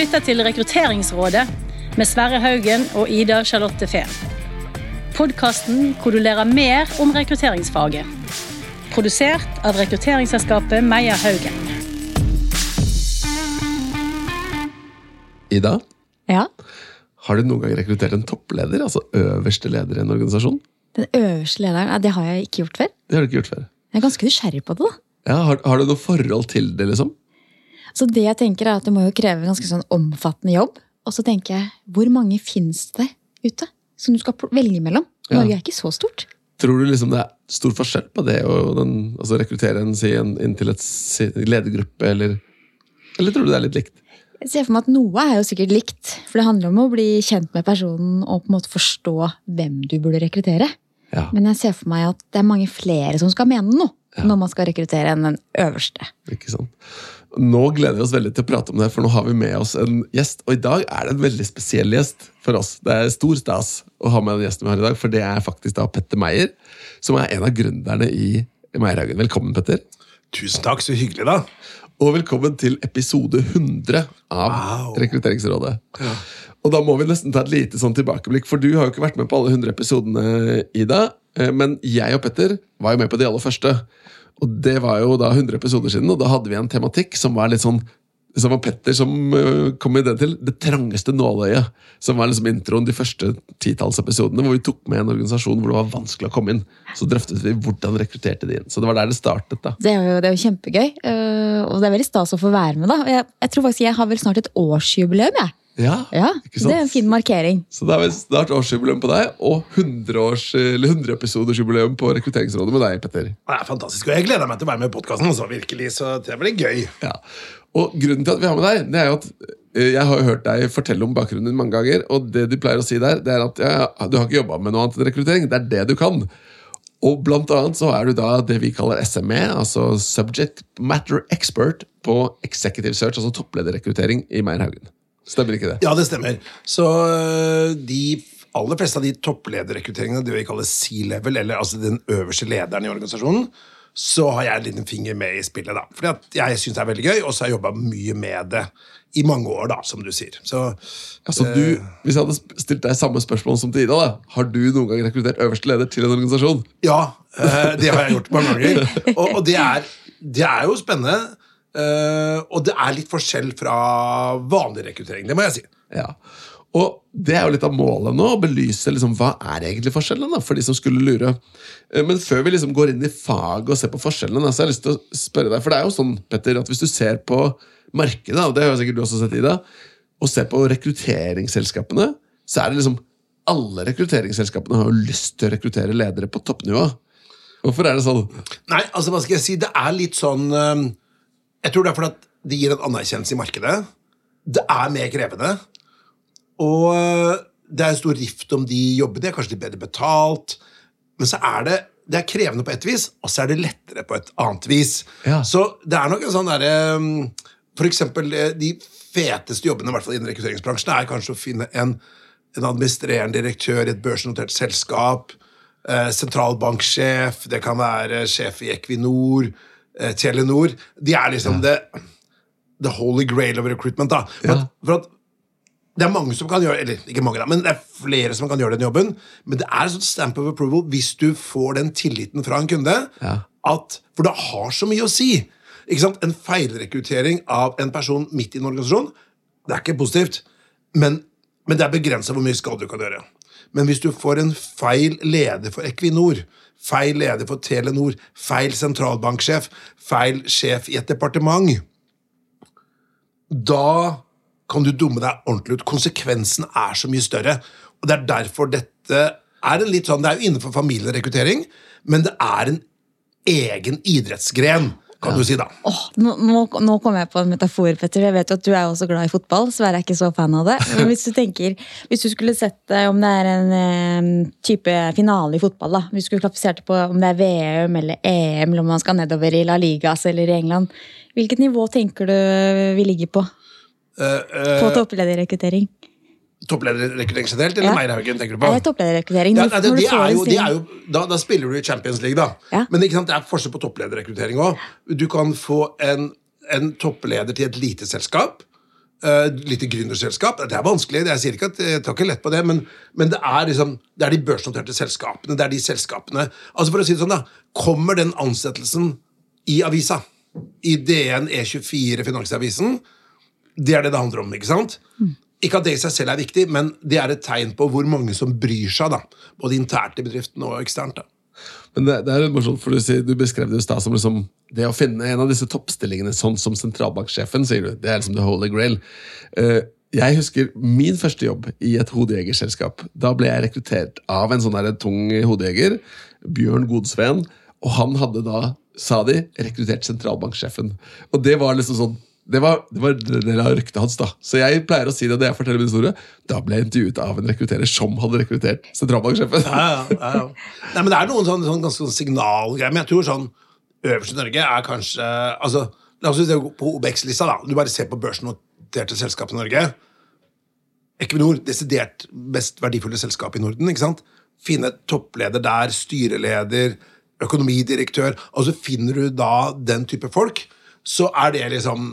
lytter til Rekrutteringsrådet med Sverre Haugen og Ida Charlotte Fehn. Podkasten hvor du lærer mer om rekrutteringsfaget. Produsert av rekrutteringsselskapet Meyer Haugen. Ida, Ja, har du noen gang rekruttert en toppleder, altså øverste leder i en organisasjon? Den øverste lederen, det har jeg ikke gjort før. Det har du ikke gjort før. Jeg er ganske nysgjerrig på det. da. Ja, har, har du noe forhold til det, liksom? Så det jeg tenker er at det må jo kreve en ganske sånn omfattende jobb. Og så tenker jeg, hvor mange finnes det ute som du skal velge mellom? Norge er ikke så stort. Tror du liksom det er stor forskjell på det å altså rekruttere en, si, en inn til et ledergruppe, eller, eller tror du det er litt likt? Jeg ser for meg at noe er jo sikkert likt. For det handler om å bli kjent med personen og på en måte forstå hvem du burde rekruttere. Ja, Men jeg ser for meg at det er mange flere som skal mene noe Ja. når man skal rekruttere enn den øverste. ikke sant? Nå gleder vi oss veldig til å prate om det, for nå har vi med oss en gjest. Og i dag er det en veldig spesiell gjest for oss. Det er stor stas å ha med den gjesten vi har i dag, for det er faktisk da Petter Meyer, som er en av gründerne i Meierhagen. Velkommen, Petter. Tusen takk, så hyggelig, da. Og velkommen til episode 100 av Wow. Rekrutteringsrådet. Og da må vi nesten ta et lite sånn tilbakeblikk, for du har jo ikke vært med på alle 100 episodene, Ida. eh, Men jeg og Petter var jo med på de aller første. Og det var jo da 100 episoder siden, og da hadde vi en tematikk som var litt sånn som var Petter som eh, kom med den til. Det trangeste nåløyet. Som var liksom introen de første titalls episodene, hvor vi tok med en organisasjon hvor det var vanskelig å komme inn. Så drøftet vi hvordan rekrutterte de inn. Så det var der det startet. da. Det er jo, det er jo kjempegøy. øh, Og det er veldig stas å få være med. da. Jeg, jeg tror faktisk jeg har vel snart et årsjubileum. jeg. Ja, Ja, ikke sant? Det er en fin markering. Så det er vel snart årsjubileum på deg, og 100-episodersjubileum 100 på Rekrutteringsrådet med deg, Petter. Det er fantastisk, og Jeg gleder meg til å være med i podkasten. Virkelig, så det blir gøy. Ja. Og grunnen til at vi har med deg, det er jo at eh, jeg har hørt deg fortelle om bakgrunnen din mange ganger, og det du pleier å si der, det er at ja, du har ikke jobba med noe annet enn rekruttering. Det er det du kan. Og blant annet så er du da det vi kaller SME, altså Subject Matter Expert på Executive Search, altså topplederrekruttering i Meierhaugen. Stemmer ikke det? Ja, det stemmer. Så øh, de aller fleste av de topplederrekrutteringene, det vi kaller C-level, eller altså den øverste lederen i organisasjonen, så har jeg en liten finger med i spillet. da. Fordi at jeg syns det er veldig gøy, og så har jeg jobba mye med det i mange år, da, som du sier. Så Altså du, Hvis jeg hadde stilt deg samme spørsmål som til Ida, da, har du noen gang rekruttert øverste leder til en organisasjon? Ja, eh, det har jeg gjort mange ganger. Og, og det, er, det er jo spennende. Eh, og det er litt forskjell fra vanlig rekruttering, det må jeg si. Ja. Og det er jo litt av målet nå, å belyse liksom, hva er egentlig forskjellen da, for de som skulle lure. Uh, Men før vi liksom går inn i faget og ser på forskjellene, så har jeg lyst til å spørre deg, for det er jo sånn, Petter, at hvis du ser på markedet, og det har jo sikkert du også sett i det, og ser på rekrutteringsselskapene, så er det liksom alle rekrutteringsselskapene har jo lyst til å rekruttere ledere på toppnivå. Hvorfor er det sånn? Nei, altså hva skal jeg si, det er litt sånn eh, Jeg tror det er fordi at det gir en anerkjennelse i markedet. Det er mer krevende. Og eh, det er en stor rift om de jobbene. De er kanskje litt bedre betalt. Men så er det det er krevende på et vis, og så er det lettere på et annet vis. Ja. Så det er nok en sånn derre For eksempel eh, de feteste jobbene i hvert fall innen rekrutteringsbransjen er kanskje å finne en, en administrerende direktør i et børsnotert selskap, eh, sentralbanksjef, det kan være sjef i Equinor, eh, Telenor De er liksom det the holy grail of recruitment. da. For, Ja. at, for at det er mange som kan gjøre eller ikke mange da, men det er flere som kan gjøre den jobben. Men det er et sånt stamp of approval hvis du får den tilliten fra en kunde. Ja. At, for det har så mye å si. Ikke sant? En feilrekruttering av en person midt i en organisasjon det er ikke positivt. Men, men det er begrensa hvor mye skade du kan gjøre. Men hvis du får en feil leder for Equinor, feil leder for Telenor, feil sentralbanksjef, feil sjef i et departement da kan du dumme deg ordentlig ut. Konsekvensen er så mye større. Og Det er derfor dette er en litt sånn, Det er jo innenfor familierekruttering, men det er en egen idrettsgren, kan du si da. Oh, nå, nå, nå kom jeg på en metafor, Petter. Jeg vet jo at du er også glad i fotball. Sverre er ikke så fan av det. Men hvis du tenker, hvis du skulle sett om det er en eh, type finale i fotball, da. Hvis du skulle klassifisert på om det er VM eller EM, eller om man skal nedover i La Ligas eller i England. Hvilket nivå tenker du vi ligger på? På topplederrekruttering? Topplederrekruttering generelt, eller Ja. Meierhaugen, tenker du på? Det topplederrekruttering? Ja, det, det er jo, det er jo, da, da spiller du i Champions League, da. Ja. Men sant, det er forskjell på topplederrekruttering òg. Du kan få en, en toppleder til et lite selskap. Uh, lite gründerselskap. Det er vanskelig, jeg sier ikke at jeg tar ikke lett på det, men, men det, er liksom, det er de børsnoterte selskapene. det er de selskapene, altså for å si det sånn da, Kommer den ansettelsen i avisa, i DN, E24, Finansavisen, det er det det handler om. ikke sant? Mm. Ikke at det i seg selv er viktig, men det er et tegn på hvor mange som bryr seg, da, både internt i bedriften og eksternt. da. Men det, det er litt morsomt, for du, sier, du beskrev det som liksom, det å finne en av disse toppstillingene, sånn som sentralbanksjefen, sier du. Det er liksom the holy grail. Uh, jeg husker min første jobb i et hodejegerselskap. Da ble jeg rekruttert av en sånn der tung hodejeger, Bjørn Godsveen, og han hadde da, sa de, rekruttert sentralbanksjefen. Og det var liksom sånn det var, det var del av ryktet hans. da. Så jeg pleier å si det når jeg forteller min historie. Da ble jeg intervjuet av en rekrutterer som hadde rekruttert sentralbanksjefen. Ja, ja, ja, Nei, men Det er noen sånn, sånn ganske sånn signalgreier. Men jeg tror sånn øverst i Norge er kanskje altså, La oss se på OBX-lista. da. Du bare ser på børsnoterte selskap i Norge. Equinor, desidert mest verdifulle selskap i Norden. ikke sant? Finne toppleder der, styreleder, økonomidirektør. Altså Finner du da den type folk, så er det liksom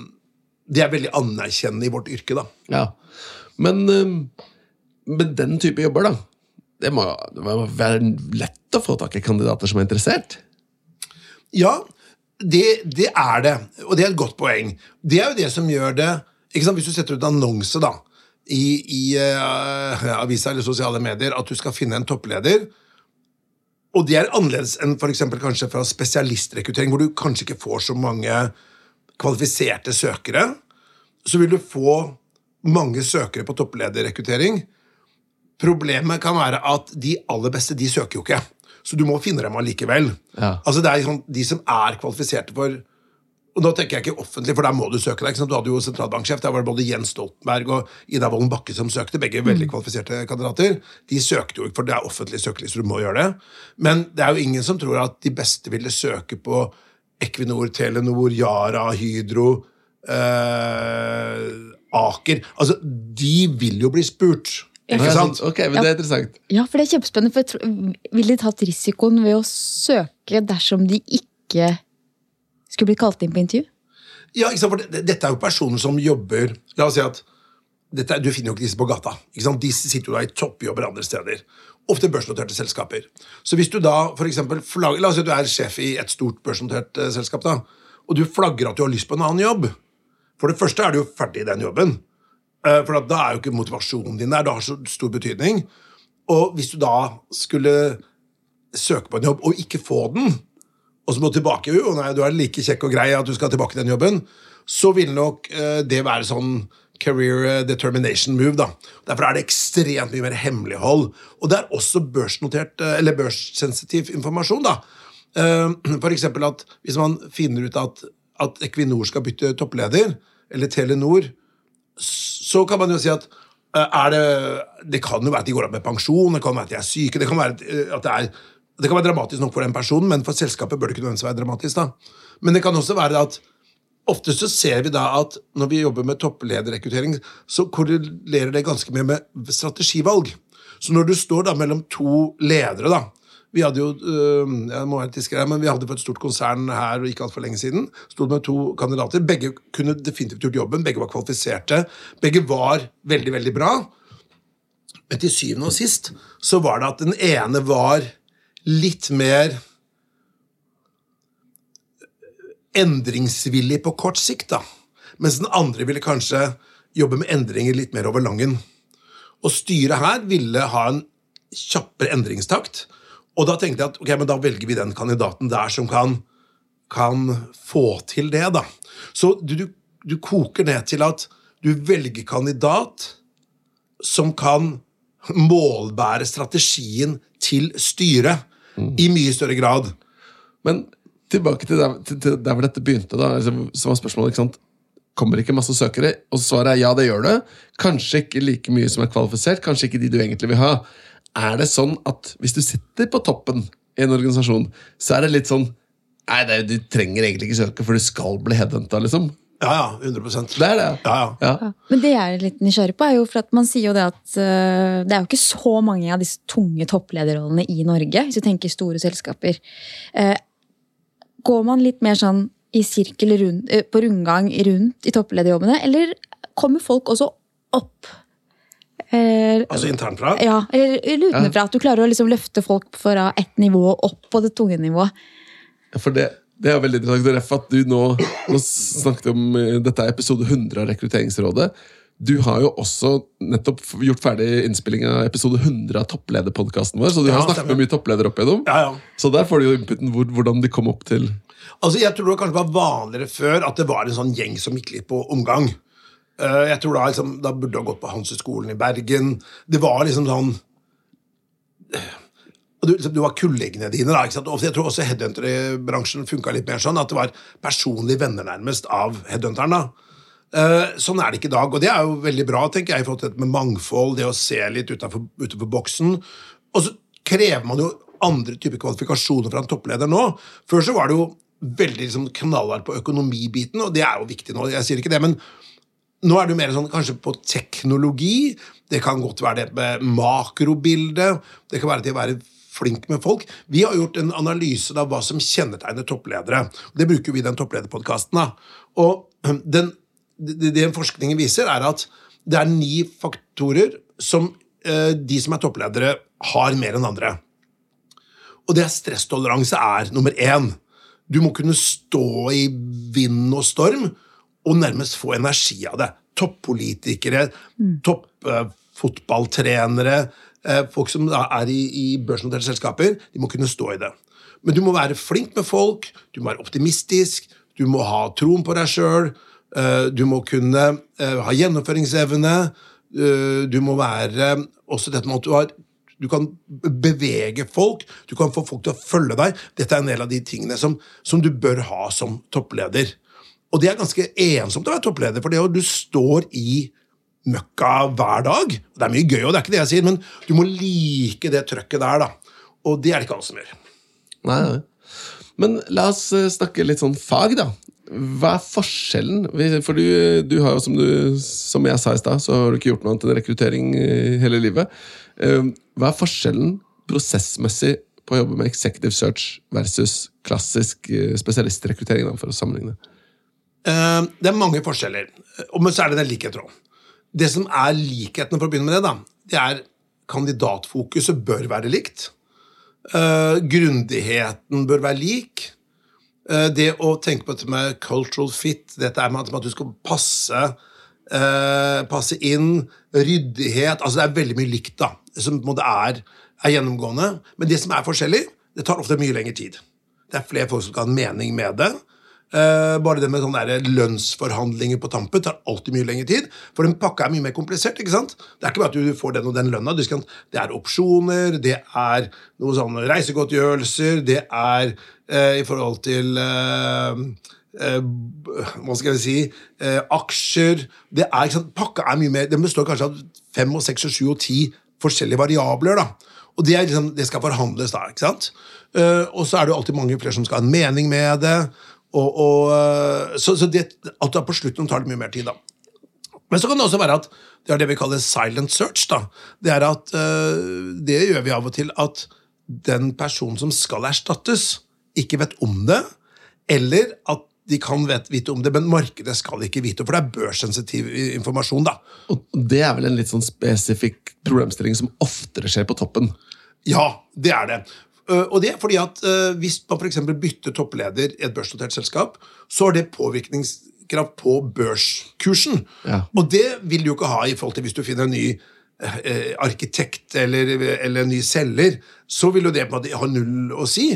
det er veldig anerkjennende i vårt yrke, da. Ja. Men med den type jobber, da, det må, det må være lett å få tak i kandidater som er interessert? Ja, det, det, er det. Og det er et godt poeng. Det er jo det som gjør det? Hvis du setter ut annonse da, i, i uh, avisa eller sosiale medier at du skal finne en toppleder, og det er annerledes enn for kanskje fra spesialistrekruttering, hvor du kanskje ikke får så mange kvalifiserte søkere, så vil du få mange søkere på topplederrekruttering. Problemet kan være at de aller beste de søker jo ikke. Så du må finne dem allikevel. Ja. Altså det er liksom De som er kvalifiserte for og da tenker jeg ikke offentlig, for der må du søke deg. Du hadde jo sentralbanksjef, der var det både Jens Stoltenberg og Ida Wolden Bakke som søkte. Begge veldig mm. kvalifiserte kandidater. De søkte jo ikke, for det er offentlig søkeliste, du må gjøre det. Men det er jo ingen som tror at de beste ville søke på Equinor, Telenor, Yara, Hydro, eh, Aker Altså, de vil jo bli spurt. Ikke sant? Ok, men Det er interessant. Ja, for det er kjempespennende. for Ville de tatt risikoen ved å søke dersom de ikke skulle blitt kalt inn på intervju? Ja, ikke sant? for det, Dette er jo personer som jobber La oss si at dette, Du finner jo ikke disse på gata. De sitter jo da i toppjobber andre steder ofte børsnoterte selskaper. Så hvis du da for eksempel, flagger, La oss si at du er sjef i et stort børsnotert uh, selskap, da, og du flagger at du har lyst på en annen jobb. For det første er du jo ferdig i den jobben. Uh, for da er jo ikke motivasjonen din der. Det har så stor betydning. Og hvis du da skulle søke på en jobb og ikke få den, og så må du tilbake jo, nei, du er like kjekk og grei at du skal tilbake til den jobben, så vil nok uh, det være sånn career eh, determination move. da. Derfor er det ekstremt mye mer hemmelighold. Og det er også børsnotert, eh, eller børssensitiv informasjon. da. Eh, eksempel at hvis man finner ut at, at Equinor skal bytte toppleder, eller Telenor, så kan man jo si at det, det kan jo være at de går av med pensjon, det kan være at de er syke, det kan være at det er det kan være dramatisk nok for den personen, men for selskapet bør det ikke nødvendigvis være dramatisk. da. Men det kan også være at Ofte så ser vi da at når vi jobber med topplederrekruttering, så korrelerer det ganske mye med strategivalg. Så når du står da mellom to ledere da, vi hadde jo øh, jeg må være tiskere, men vi hadde på et stort konsern her og ikke altfor lenge siden. Stod med to kandidater. Begge kunne definitivt gjort jobben. Begge var kvalifiserte. Begge var veldig, veldig bra. Men til syvende og sist så var det at den ene var litt mer endringsvillig på kort sikt, da. Mens den andre ville kanskje jobbe med endringer litt mer over langen. Og styret her ville ha en kjappere endringstakt. Og da tenkte jeg at ok, men da velger vi den kandidaten der som kan, kan få til det. da. Så du, du, du koker ned til at du velger kandidat som kan målbære strategien til styret mm. i mye større grad. Men tilbake til der, til, til der, hvor dette begynte, da, liksom, så var spørsmålet ikke sant? Kommer ikke masse søkere? Og svaret er ja, det gjør det. Kanskje ikke like mye som er kvalifisert, kanskje ikke de du egentlig vil ha. Er det sånn at hvis du sitter på toppen i en organisasjon, så er det litt sånn Nei, det, du trenger egentlig ikke søke, for du skal bli headhunta, liksom. Ja, ja. 100 Det er det. Ja, ja. ja. Men det jeg er litt nysgjerrig på, er jo for at man sier jo det at uh, det er jo ikke så mange av disse tunge topplederrollene i Norge, hvis du tenker store selskaper. Uh, Går man litt mer sånn i sirkel rundt, eh, på rundgang rundt i topplederjobbene, eller kommer folk også opp. Eh, Altså internfra. ja, eller eller utenfra. At du klarer å liksom løfte folk fra ett nivå opp på det tunge nivået. For det, det er veldig interessant. Ref at du nå, nå snakket om eh, Dette er episode 100 av Rekrutteringsrådet. Du har jo også nettopp gjort ferdig innspilling av episode 100 av topplederpodkasten vår. Så du Ja, har snakket med mye toppledere opp igjennom. Ja, ja. Så der får du jo inputen hvor, hvordan de kom opp til Altså, Jeg tror det kanskje var vanligere før at det var en sånn gjeng som gikk litt på omgang. Eh, jeg tror Da liksom, da burde du ha gått på Hanseskolen i Bergen. Det var liksom sånn du, liksom, du var kollegene dine. da, ikke sant? Og Jeg tror også headhunterbransjen funka litt mer sånn at det var personlige venner nærmest av headhunteren. da. Eh, sånn er det ikke i dag, og det er jo veldig bra tenker jeg, i forhold til dette med mangfold, det å se litt utenfor, boksen. Og så krever man jo andre typer kvalifikasjoner fra en toppleder nå. Før så var det jo veldig liksom, knallhardt på økonomibiten, og det er jo viktig nå. jeg sier ikke det, men nå er det jo mer sånn kanskje på teknologi. Det kan godt være det med makrobilde. Det kan være det å være flink med folk. Vi har gjort en analyse av hva som kjennetegner toppledere. Det bruker vi i den topplederpodkasten. Og den, det, det forskningen viser, er at det er ni faktorer som eh, de som er toppledere, har mer enn andre. Og det er stresstoleranse er nummer én. Du må kunne stå i vind og storm og nærmest få energi av det. Toppolitikere, toppfotballtrenere, eh, folk som er i, i børsnoterte selskaper, de må kunne stå i det. Men du må være flink med folk, du må være optimistisk, du må ha troen på deg sjøl, du må kunne eh, ha gjennomføringsevne, eh, du må være også dette med at du har du kan bevege folk, du kan få folk til å følge deg. Dette er en del av de tingene som, som du bør ha som toppleder. Og det er ganske ensomt å være toppleder, for det du står i møkka hver dag. Det er mye gøy, og det er ikke det jeg sier, men du må like det trøkket der, da. Og det er det ikke alle som gjør. Nei. Men la oss eh, snakke litt sånn fag, da. Hva er forskjellen? For du, du har jo, som, du, som jeg sa i stad, så har du ikke gjort noe annet enn rekruttering hele livet. Eh, Hva er forskjellen prosessmessig på å jobbe med executive search versus klassisk eh, spesialistrekruttering, for å sammenligne? Eh, Det er mange forskjeller, men så er det den likheten òg. Det som er likhetene, for å begynne med det, da, det er kandidatfokuset bør være likt. Grundigheten bør være lik. Eh, det å tenke på dette med cultural fit, dette er med at- du skal passe, eh, passe inn, ryddighet altså Det er veldig mye likt, da, som måte er, er gjennomgående. Men det som er forskjellig, det tar ofte mye lengre tid. Det er flere folk som skal ha en mening med det. Eh, bare det med sånne der lønnsforhandlinger på tampen tar alltid mye lengre tid. For den pakka er mye mer komplisert. ikke sant? Det er ikke bare at du får den og den lønna. Det er opsjoner, det er noen sånne reisegodtgjørelser, det er uh, i forhold til uh, hva skal jeg si aksjer det er, ikke sant? Pakka er mye mer Den består kanskje av fem og seks og sju og ti forskjellige variabler. da og det, liksom, det skal forhandles da. ikke sant? Uh, og så er det jo alltid mange flere som skal ha en mening med det. Og, og, eh, så så det, at det er på slutten tar det mye mer tid. da. Men så kan det også være at det er det vi kaller silent search. da. Det er at eh, det gjør vi av og til at den personen som skal erstattes, ikke vet om det, eller at de kan vet, vite om det, men markedet skal ikke vite, for det er børssensitiv informasjon. da. Og det er vel en litt sånn spesifikk problemstilling som oftere skjer på toppen. Ja, det er det. Uh, og det er fordi at uh, Hvis man for eksempel bytter toppleder i et børsnotert selskap, så har det påvirkningskraft på børskursen. Ja. Og det vil du jo ikke ha i forhold til hvis du finner en ny eh, arkitekt eller, eller en ny selger. Så vil jo det på en måte ha null å si.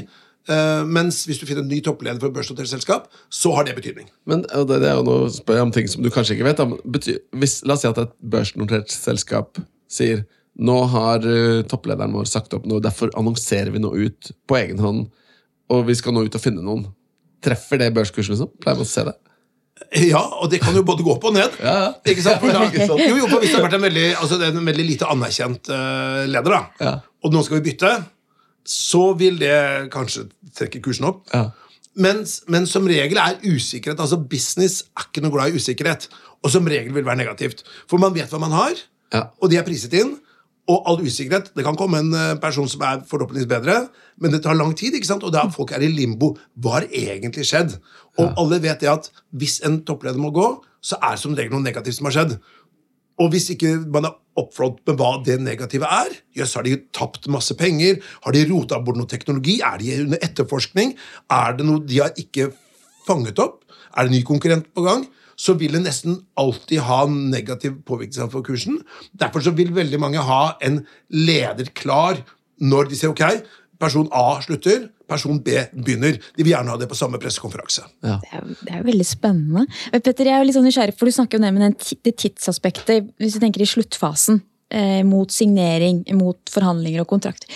Uh, mens hvis du finner en ny toppleder for et børsnotert selskap, så har det betydning. Men det, det er jo noe spør jeg om ting som du kanskje ikke vet. hvis, la oss si at et børsnotert selskap sier nå har eh, topplederen vår sagt opp noe, derfor annonserer vi noe ut på egen hånd, og vi skal nå ut og finne noen. Treffer det børskursen, liksom? Pleier man å se det? Ja, og det kan jo både gå opp og ned. Ja, ja. Ikke sant? Da, Ikke sant? jo, jo, for hvis det har vært en veldig, altså det er en veldig lite anerkjent uh, leder, da, Ja. og nå skal vi bytte, så vil det kanskje trekke kursen opp. Ja. Mens, men som regel er usikkerhet altså Business er ikke noe glad i usikkerhet. Og som regel vil være negativt. For man vet hva man har, Ja. og de er priset inn. Og all usikkerhet. Det kan komme en eh, person som er forhåpentligvis bedre, men det tar lang tid. ikke sant? Og da folk er i limbo. Hva har egentlig skjedd? Og alle vet det at hvis en toppleder må gå, så er det som regel noe negativt som har skjedd. Og hvis ikke man er oppflådd med hva det negative er Jøss, har de tapt masse penger? Har de rota bort noe teknologi? Er de under etterforskning? Er det noe de har ikke fanget opp? Er det en ny konkurrent på gang? Så vil det nesten alltid ha negativ påvirkning på kursen. Derfor så vil veldig mange ha en leder klar når de sier ok, person A slutter, person B begynner. De vil gjerne ha det på samme pressekonferanse. Ja. Det, er, det er jo veldig spennende. Men Petter, jeg er jo litt sånn nysgjerrig, for Du snakker jo om det tidsaspektet. Hvis du tenker i sluttfasen, eh, mot signering, mot forhandlinger og kontrakt.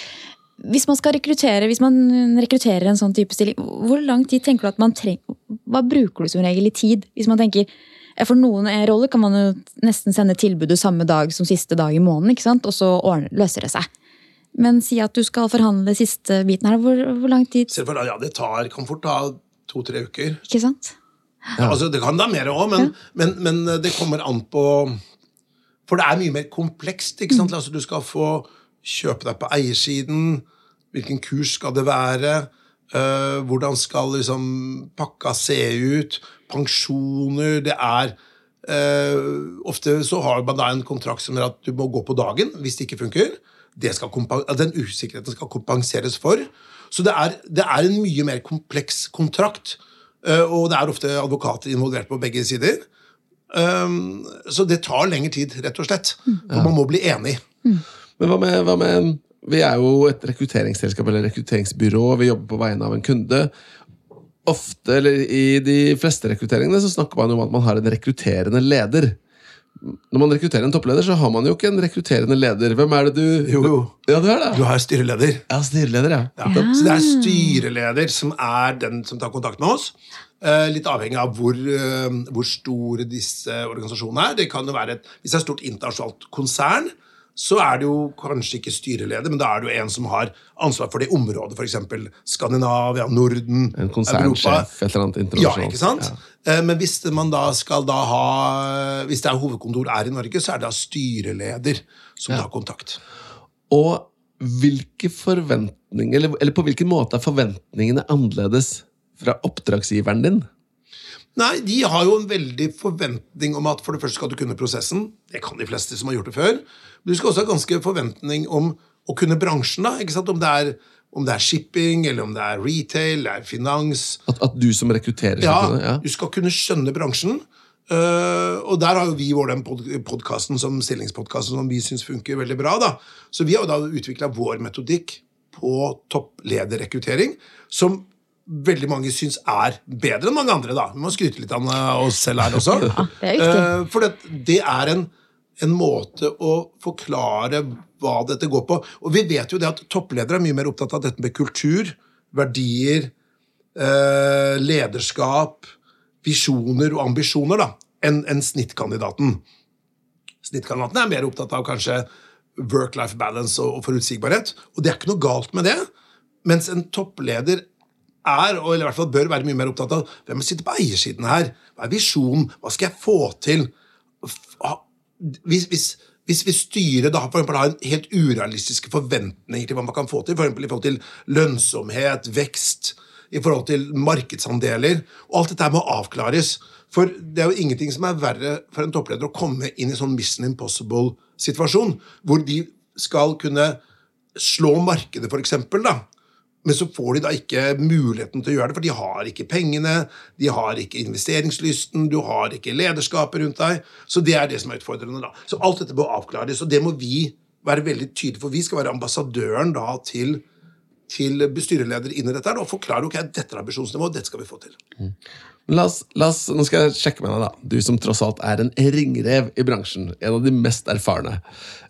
Hvis man skal rekruttere, hvis man rekrutterer en sånn type stilling, hvor lang tid tenker du at man trenger Hva bruker du som regel i tid? Hvis man tenker For noen roller kan man jo nesten sende tilbudet samme dag som siste dag i måneden, ikke sant? og så løser det seg. Men si at du skal forhandle siste biten her. Hvor, hvor lang tid? Ja, Det tar, kan fort ta to-tre uker. Ikke sant? Ja. Altså, det kan da mer òg, men, ja. men, men, det kommer an på For det er mye mer komplekst. ikke sant? Mm. Altså, du skal få kjøpe deg på eiersiden. Hvilken kurs skal det være? Uh, hvordan skal liksom pakka se ut? Pensjoner Det er uh, Ofte så har man da en kontrakt som gjør at du må gå på dagen hvis det ikke funker. Det den usikkerheten skal kompenseres for. Så det er, det er en mye mer kompleks kontrakt. Uh, og det er ofte advokater involvert på begge sider. Um, så det tar lengre tid, rett og slett. Mm. ja. man må bli enig. Mm. Men hva med, hva med, Vi er jo et rekrutteringsselskap eller rekrutteringsbyrå. Vi jobber på vegne av en kunde. Ofte, eller I de fleste rekrutteringene så snakker man om at man har en rekrutterende leder. Når man rekrutterer en toppleder, så har man jo ikke en rekrutterende leder. Hvem er det du Jo, jo. Ja, Du er det. Du har styreleder. Ja, styreleder, ja. ja. Så det er styreleder som er den som tar kontakt med oss. Eh, litt avhengig av hvor, eh, hvor store disse organisasjonene er. Det kan jo være et, Hvis det er et stort internasjonalt konsern, så er det jo kanskje ikke styreleder, men da er det jo en som har ansvar for det området, f.eks. Skandinavia, Norden, En konsernsjef, et eller annet internasjonalt. Ja, ikke sant? Ja. Eh, men hvis man da skal da ha Hvis det er hovedkontor er i Norge, så er det da styreleder som ja. har kontakt. Og hvilke forventninger, eller, eller på hvilken måte er forventningene annerledes fra oppdragsgiveren din? Nei, De har jo en veldig forventning om at for det første skal du kunne prosessen. Det kan de fleste som har gjort det før. Men du skal også ha ganske forventning om å kunne bransjen. da, ikke sant? Om det er, om det er shipping, eller om det er retail, eller finans. At, at du som rekrutterer ja, kunne, ja, du skal kunne skjønne bransjen. Uh, og der har jo vi vår den pod podkasten som stillingspodkasten som vi syns funker veldig bra. da. Så vi har jo da utvikla vår metodikk på topplederrekruttering, som veldig mange syns er bedre enn mange andre. da. Vi må skryte litt av oss selv her også. Ja, det er viktig. Uh, for det, det er en, en, måte å forklare hva dette går på. Og vi vet jo det at toppledere er mye mer opptatt av dette med kultur, verdier, uh, lederskap, visjoner og ambisjoner da, enn en snittkandidaten. Snittkandidaten er mer opptatt av kanskje work-life balance og, og forutsigbarhet. Og det er ikke noe galt med det. Mens en toppleder er, og i hvert fall bør være mye mer opptatt av hvem sitter på eiersiden her. Hva er visjonen? Hva skal jeg få til? Hvis, hvis, hvis, hvis styret da for eksempel, har en helt urealistiske forventninger til hva man kan få til, f.eks. I forhold til lønnsomhet, vekst, i forhold til markedsandeler og Alt dette må avklares. For det er jo ingenting som er verre for en toppleder å komme inn i en sånn Mission Impossible-situasjon, hvor de skal kunne slå markedet, da, men så får de da ikke muligheten til å gjøre det, for de har ikke pengene, de har ikke investeringslysten, du har ikke lederskapet rundt deg. Så det er det som er utfordrende. da. Så alt dette bør avklares, og det må vi være veldig tydelige for. Vi skal være ambassadøren da til, til bestyreleder inn i dette og forklare ok, dette er ambisjonsnivået, dette skal vi få til. Mm. La oss, la oss, nå skal jeg sjekke med deg, da. Du som tross alt er en ringrev i bransjen. En av de mest erfarne.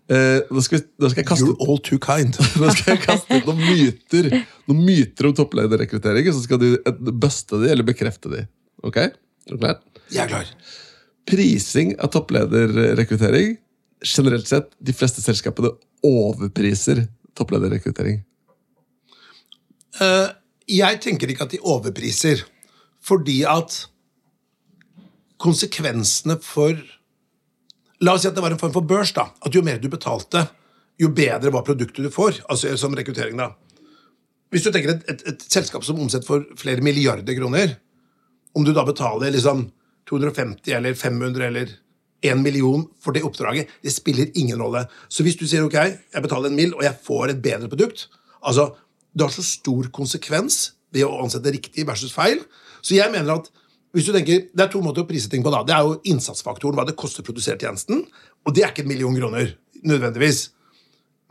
Uh, nå, skal, nå, skal, jeg kaste You're all too kind. nå skal jeg kaste ut noen myter Noen myter om topplederrekruttering, så skal du buste de eller bekrefte de. Ok? Er du klar? Jeg er klar. Prising av topplederrekruttering. Generelt sett, de fleste selskapene overpriser topplederrekruttering. Uh, jeg tenker ikke at de overpriser, fordi at konsekvensene for La oss si at det var en form for børs. da, at Jo mer du betalte, jo bedre var produktet du får. Altså som rekruttering, da. Hvis du tenker et, et, et selskap som omsetter for flere milliarder kroner, om du da betaler liksom 250 eller 500 eller 1 million for det oppdraget, det spiller ingen rolle. Så hvis du sier ok, jeg betaler en mill, og jeg får et bedre produkt altså, Det har så stor konsekvens ved å ansette riktig versus feil. Så jeg mener at hvis du tenker, Det er to måter å prise ting på. da. Det er jo innsatsfaktoren, hva det koster å produsere tjenesten. Og det er ikke en million kroner, nødvendigvis.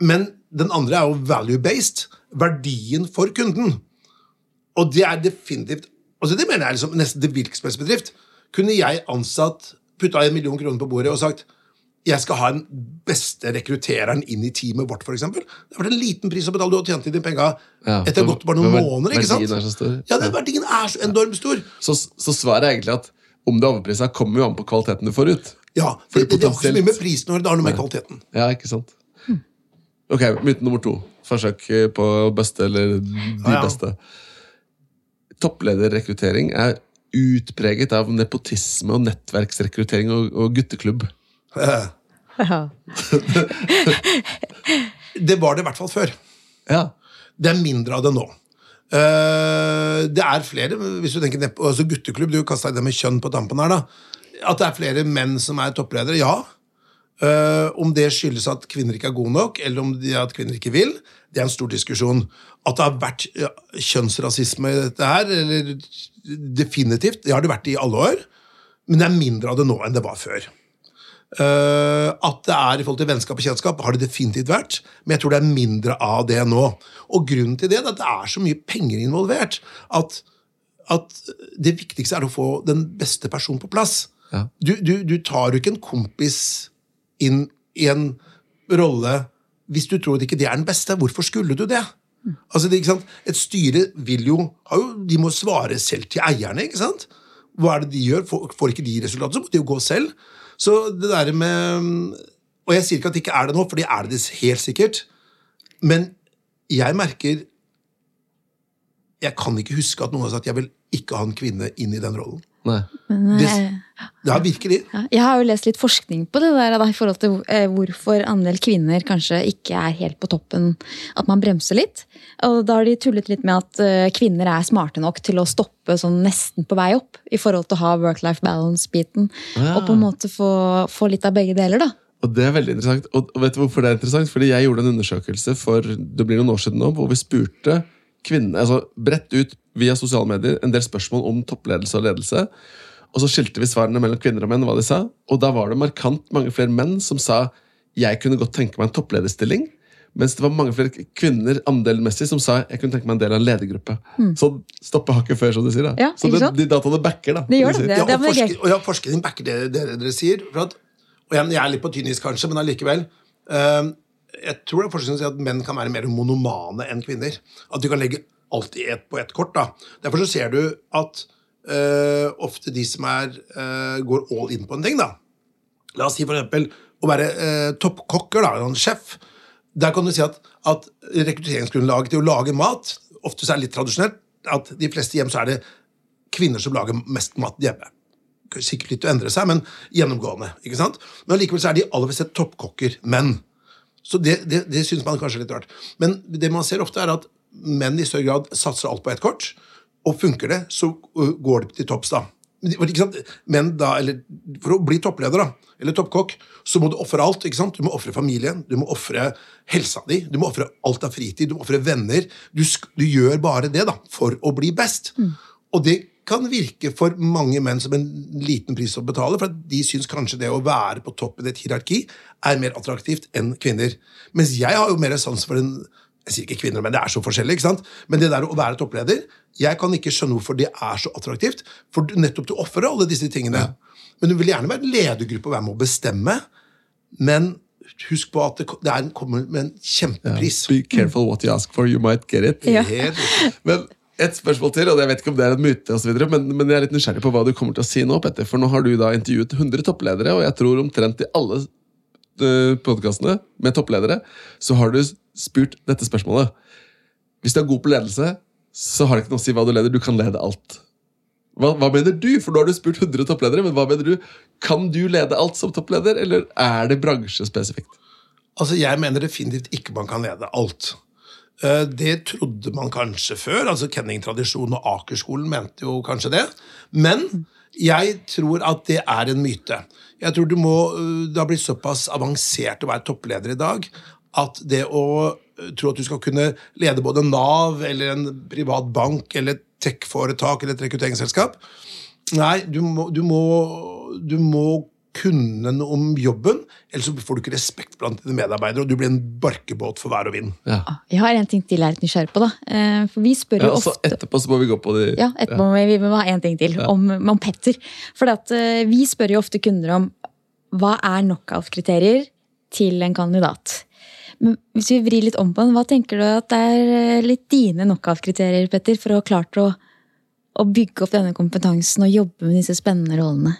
Men den andre er jo value-based. Verdien for kunden. Og det er definitivt altså Det mener jeg liksom nesten til bedrift, Kunne jeg ansatt, putta en million kroner på bordet og sagt jeg skal ha den beste rekruttereren inn i teamet vårt, f.eks. Det var en liten pris å betale. Du har tjent inn de penga Ja, etter for- gått bare noen for måneder. ikke sant? verdien er så stor. Ja, den verdien er så enormt stor. Så, så svaret er egentlig at om du er overprisa, kommer jo an på kvaliteten du får ut. Ja, for det, det, det er ikke så mye med prisen å gjøre, det har noe med kvaliteten. Ja, ikke sant? Ok, myte nummer to. Forsøk eh, på beste eller de beste. Topplederrekruttering er utpreget av nepotisme og nettverksrekruttering og, og gutteklubb. Det var det i hvert fall før. Ja. Det er mindre av det nå. Eh, det er flere, hvis du tenker altså gutteklubb, du kasta det med kjønn på tampen her, da. At det er flere menn som er toppledere, ja. Eh, om det skyldes at kvinner ikke er gode nok, eller om det at kvinner ikke vil, det er en stor diskusjon. At det har vært kjønnsrasisme i dette her, eller definitivt, det har det vært i alle år. Men det er mindre av det nå enn det var før. Eh, at det er i forhold til vennskap og kjennskap, har det definitivt vært. Men jeg tror det er mindre av det nå. Og grunnen til det er at det er så mye penger involvert. At, at det viktigste er å få den beste personen på plass. Ja. Du, du, du tar jo ikke en kompis inn i en rolle hvis du tror ikke det er den beste. Hvorfor skulle du det? Altså, det? Et styre vil jo, har jo De må svare selv til eierne. ikke sant? Hva er det de gjør? Får, får ikke de resultatet, så må de jo gå selv. Så det der med Og jeg sier ikke at det ikke er det nå, for det er det helt sikkert. Men jeg merker Jeg kan ikke huske at noen har sagt jeg vil ikke ha en kvinne inn i den rollen. Nei. Men, Det, eh, ja, virkelig. ja, jeg har jo lest litt forskning på det der da, i forhold til eh, hvorfor andel kvinner kanskje ikke er helt på toppen. At man bremser litt. Og da har de tullet litt med at eh, kvinner er smarte nok til å stoppe sånn nesten på vei opp. I forhold til å ha work-life balance-biten. Ja. Og på en måte få, få litt av begge deler, da. Og det er veldig interessant. Og og vet du hvorfor det er interessant? Fordi jeg gjorde en undersøkelse for det blir noen år siden nå, hvor vi spurte kvinnene, altså bredt ut via sosiale medier, en del spørsmål om toppledelse og ledelse. Og så skilte vi svarene mellom kvinner og menn, hva de sa. Og da var det markant mange flere menn som sa jeg kunne godt tenke meg en topplederstilling. Mens det var mange flere kvinner andelmessig som sa jeg kunne tenke meg en del av en ledergruppe. Så stoppe hakket før, som du sier. da. Ja, så det, de dataene backer, da. Det gjør du det, det. Ja, og, forsker, og ja, forskning backer det dere, dere sier. For at, og jeg, jeg er litt på tynn is, kanskje, men allikevel. Uh, jeg tror det er forskning som sier at menn kan være mer monomane enn kvinner. At de kan legge alt i ett på ett kort. da. Derfor så ser du at eh, ofte de som er, uh, går all in på en ting, da. La oss si eksempel å være uh, toppkokker, da, en sjef. Der kan du si at, at rekrutteringsgrunnlaget til å lage mat ofte er det litt tradisjonelt. At de fleste hjem så er det kvinner som lager mest mat hjemme. Sikkert litt å endre seg, men gjennomgående. ikke sant? Men allikevel så er de aller fleste toppkokker menn. Så det, det, det syns man kanskje er litt rart. Men det man ser ofte, er at menn i større grad satser alt på ett kort. Og funker det, så uh, går det til topps, da. Men da, eller For å bli toppleder da, eller toppkokk, så må du ofre alt. ikke sant? Du må ofre familien, du må ofre helsa di, du må ofre alt av fritid, du må ofre venner. Du, du gjør bare det da, for å bli best. Og det kan virke for mange menn som en liten pris å betale, for de syns kanskje det å være på toppen i et hierarki er mer attraktivt enn kvinner. Mens jeg har jo mer sans for en jeg sier ikke kvinner, men det er så forskjellig. ikke sant? Men det der å være toppleder Jeg kan ikke skjønne hvorfor det er så attraktivt. For nettopp du ofrer alle disse tingene. Men du vil gjerne være en ledergruppe og være med å bestemme. Men husk på at det, ko- det er, kommer med en kjempepris. Be careful what you ask for, you might get it. Ja. Men et spørsmål til, og jeg vet ikke om det er en myte, og så videre, men, men jeg er litt nysgjerrig på hva du kommer til å si nå, Petter. For nå har du da intervjuet 100 toppledere, og jeg tror omtrent i alle uh, podkastene med toppledere, så har du spurt dette spørsmålet. Hvis du er god på ledelse, så har det ikke noe å si hva du leder. Du kan lede alt. Hva, hva mener du? For nå har du spurt 100 toppledere, men hva mener du? Kan du lede alt som toppleder, eller er det bransjespesifikt? Altså, Jeg mener definitivt ikke man kan lede alt. Eh, Det trodde man kanskje før. altså Kenning-tradisjonen og Akerskolen mente jo kanskje det. Men jeg tror at det er en myte. Jeg tror du må, eh, Det har blitt såpass avansert å være toppleder i dag at det å eh, tro at du skal kunne lede både Nav eller en privat bank eller et tech-foretak eller et rekrutteringsselskap Nei, du må, du, må, du må kunne noe om jobben, ellers så får du ikke respekt blant dine medarbeidere, og du blir en barkebåt for vær og vind. Ja. Jeg har en ting til jeg er litt nysgjerrig på. da. Eh, For vi spør Ja, jo og så ofte etterpå så må vi gå på de Ja, etterpå må vi, vi må ha en ting til om, om Petter. For at, eh, vi spør jo ofte kunder om hva er knockout-kriterier til en kandidat. Men hvis vi vrir litt om på den, hva tenker du at det er eh, litt dine knockout-kriterier, Petter, for å ha klart å, å bygge opp denne kompetansen og jobbe med disse spennende rollene?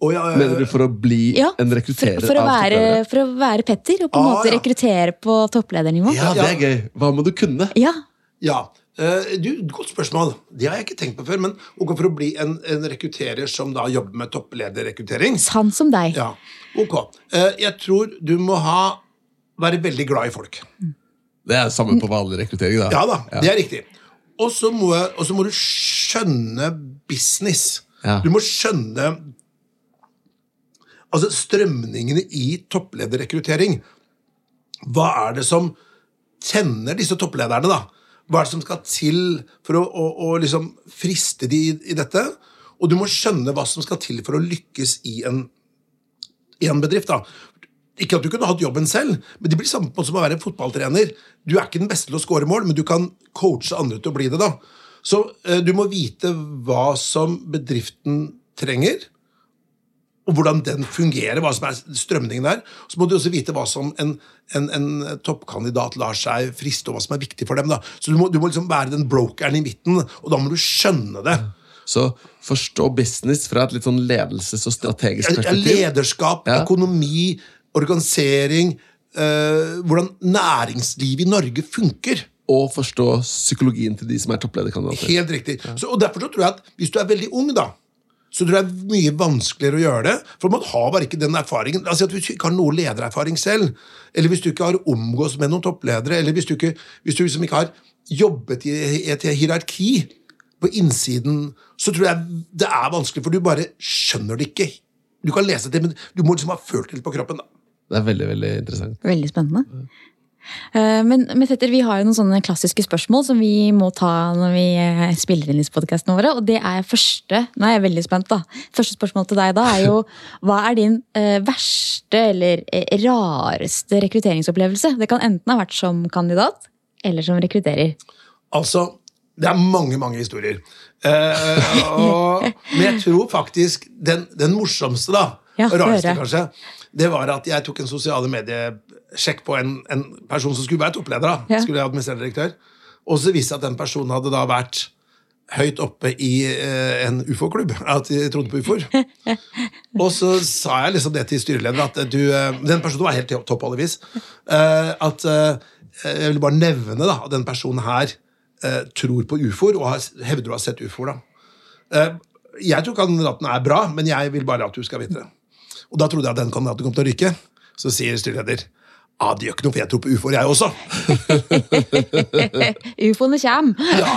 Oh, ja, Mener du for å bli Ja, en rekrutterer for, å være, for å være Petter, og på en Ah, måte ja. rekruttere på toppledernivå. Ja, det er gøy. Hva må du kunne? Ja, Ja, eh, du, Godt spørsmål. Det har jeg ikke tenkt på før. Men ok, for å bli en, en rekrutterer som da jobber med topplederrekruttering sann som deg. ja, ok. Eh, Jeg tror du må ha, være veldig glad i folk. Det er samme på vanlig rekruttering. da. Ja da, det er riktig. Og så må, må du skjønne business. Ja. Du må skjønne altså strømningene i topplederrekruttering. Hva er det som tenner disse topplederne, da? Hva er det som skal til for å, å, å liksom friste de i, i dette? Og du må skjønne hva som skal til for å lykkes i en, i en bedrift. da. Ikke at du kunne hatt jobben selv, men det blir samme måte som å være en fotballtrener. Du er ikke den beste til å score mål, men du kan coache andre til å bli det. da. Så eh, du må vite hva som bedriften trenger, og hvordan den fungerer, hva som er strømningen der. Så må du også vite hva som en, en, en toppkandidat lar seg friste, og hva som er viktig for dem. da. Så du må, du må liksom være den brokeren i midten, og da må du skjønne det. Så forstå business fra et litt sånn ledelses- og strategisk perspektiv. Lederskap, Ja. økonomi, organisering eh, Hvordan næringslivet i Norge funker. Og forstå psykologien til de som er topplederkandidater. Helt riktig. Så, og Derfor så tror jeg at hvis du er veldig ung, da, så tror jeg det er mye vanskeligere å gjøre det. For man har bare ikke den erfaringen. Altså at Hvis du ikke har noe ledererfaring selv, eller hvis du ikke har omgås med noen toppledere, eller hvis du ikke, hvis du liksom ikke har jobbet i et hierarki på innsiden, så tror jeg det er vanskelig, for du bare skjønner det ikke. Du kan lese det, men du må liksom ha følt det litt på kroppen. da. Det er veldig veldig interessant. Veldig spennende. Eh, Men, men Petter, vi har jo noen sånne klassiske spørsmål som vi må ta når vi eh, spiller inn disse podkastene våre. Og det er første Nå er jeg veldig spent, da. Første spørsmål til deg da er jo hva er din eh, verste eller rareste rekrutteringsopplevelse? Det kan enten ha vært som kandidat eller som rekrutterer. Altså, det er mange, mange historier. Eh, og, men jeg tror faktisk den, den morsomste, da, Ja, og rareste kanskje, det var at jeg tok en sosiale mediesjekk på en, en person som skulle være toppleder. da, Ja. skulle være administrerende direktør, Og så viste det at den personen hadde da vært høyt oppe i eh, en ufo-klubb. At de trodde på ufoer. Og så sa jeg liksom det til styreleder, at du eh, Den personen var helt topp, alle vis. eh, At eh, jeg vil bare nevne da, at den personen her eh, tror på ufoer, og har, hevder å ha sett ufoer. da. Eh, Jeg tror kandidaten er bra, men jeg vil bare at du skal vite det. Og da trodde jeg at den kandidaten kom til å ryke. Så sier styreleder ah, det gjør ikke noe, for jeg tror på ufoer, jeg også. Ufoene kommer. Ja.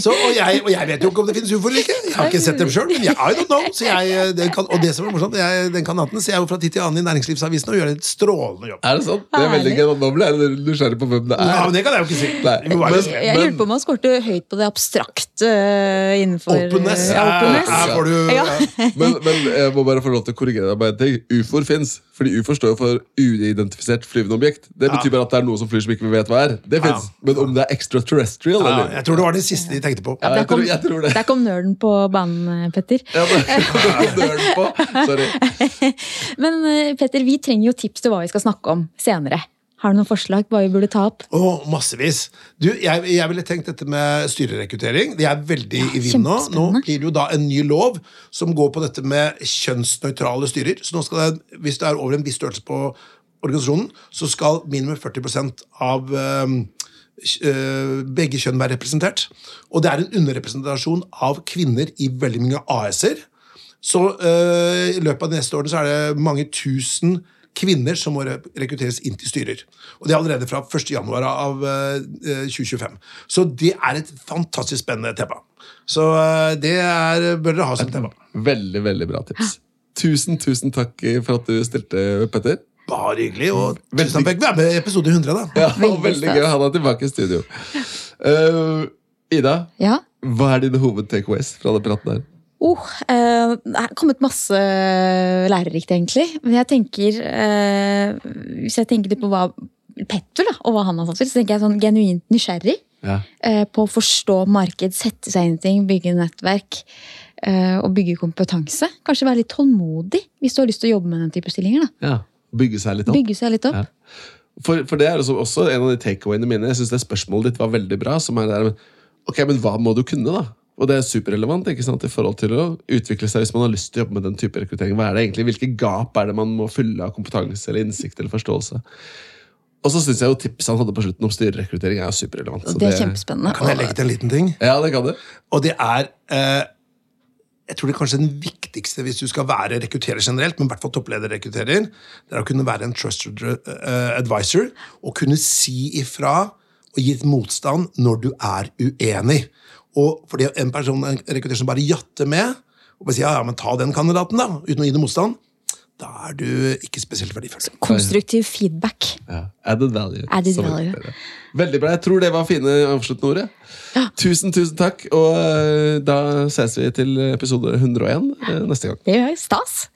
Så, og, jeg, og jeg vet jo ikke om det finnes ufoer eller ikke. Jeg har ikke sett dem sjøl, men jeg, I don't know. Så jeg, den kan, og det som er morsomt, jeg, den kanaten ser jeg jo fra tid til annen i Næringslivsavisen og gjør en strålende jobb. Er det sant? Det er veldig gøy. Nå ble jeg nysgjerrig på hvem det er. Ja, men det kan jeg jo ikke si. Nei, Vi men- Jeg lurer på om han skårte høyt på det abstrakte uh, innenfor Openness. Ja, openness. Her får du Ja. Men, men jeg må bare få lov til å korrigere deg på en ting. UFOer fins. Fordi UFO står jo for uidentifisert flyvende objekt. Det betyr bare at det er noe som flyr som ikke vi vet hva er. Det fins. Men om det er extraterrestrial Ja, eller jeg tror det var det siste de tenkte på. Ja, Der jeg, kom, tror, jeg tror det. der kom nerden på banen, Petter. Ja, men, døren på. Sorry. Men eh, Petter, vi trenger jo tips til hva vi skal snakke om senere. Har du noen forslag hva vi burde ta opp? Å, massevis. Du, jeg, jeg ville tenkt dette med styrerekruttering. Det er veldig i vinden nå. Nå blir det jo da en ny lov som går på dette med kjønnsnøytrale styrer. Så nå skal det, hvis det er over en viss størrelse på organisasjonen, så skal minimum 40 av øh, begge kjønn være representert. Og det er en underrepresentasjon av kvinner i veldig mange AS-er. Så øh, i løpet av de neste årene så er det mange tusen kvinner som må rekrutteres inn til styrer. Og det er allerede fra 1. januar av øh, 2025. Så det er et fantastisk spennende tema. Så øh, det er, bør dere ha som tema. Veldig, veldig bra tips. Tusen, tusen takk for at du stilte, Petter. Bare hyggelig. Og Veldig- tusen takk for med i episode 100. da. Ja, Veldig veldig gøy å ha deg tilbake i studio. Uh, Ida, Ja. hva er dine hoved-takeaways fra den praten her? Oh, eh, det er kommet masse lærerikt, egentlig. Men jeg tenker eh, Hvis jeg tenker litt på hva Petter da, og hva han har satt til, så tenker jeg sånn genuint nysgjerrig Ja. eh, på å forstå marked, sette seg inn i ting, bygge nettverk eh, og bygge kompetanse. Kanskje være litt tålmodig hvis du har lyst til å jobbe med den type stillinger. da. ja. Bygge seg litt opp. Bygge seg litt opp. Ja. For, for det er også, også en av de takeawayene mine. Jeg synes det spørsmålet ditt var veldig bra. Som er der, ok, men hva må du kunne, da? Og det er superrelevant ikke sant, i forhold til å utvikle seg hvis man har lyst til å jobbe med den type rekruttering. Hva er det egentlig? Hvilke gap er det man må fylle av kompetanse eller innsikt eller forståelse? Og så synes jeg jo tipset han hadde på slutten om styrerekruttering, er jo superrelevant. Og Det er kjempespennende. Kan jeg legge til en liten ting? Ja, det kan du. Og det er eh, Jeg tror det er kanskje den viktigste hvis du skal være rekrutterer generelt, men i hvert fall topplederrekrutterer, det er å kunne være en trusted eh, advisor og kunne si ifra og gi et motstand når du er uenig. Og fordi en person en rekrutterer som bare jatter med, og bare sier ja, ja, men ta den kandidaten, da, uten å gi det motstand, da er du ikke spesielt verdifull. Konstruktiv feedback. Ja. Added value. Added value. Veldig. Veldig bra. Jeg tror det var fine avsluttende ord. ja. Tusen, tusen takk. Og uh, da ses vi til episode 101 uh, neste gang. Det gjør stas.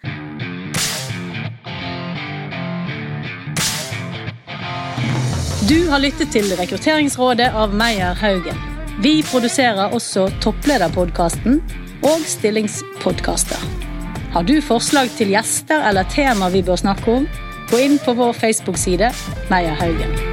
Du har lyttet til Rekrutteringsrådet av Meyer Haugen. Vi produserer også Topplederpodkasten og Stillingspodkaster. Har du forslag til gjester eller tema vi bør snakke om, gå inn på vår Facebook-side Meyer Haugen.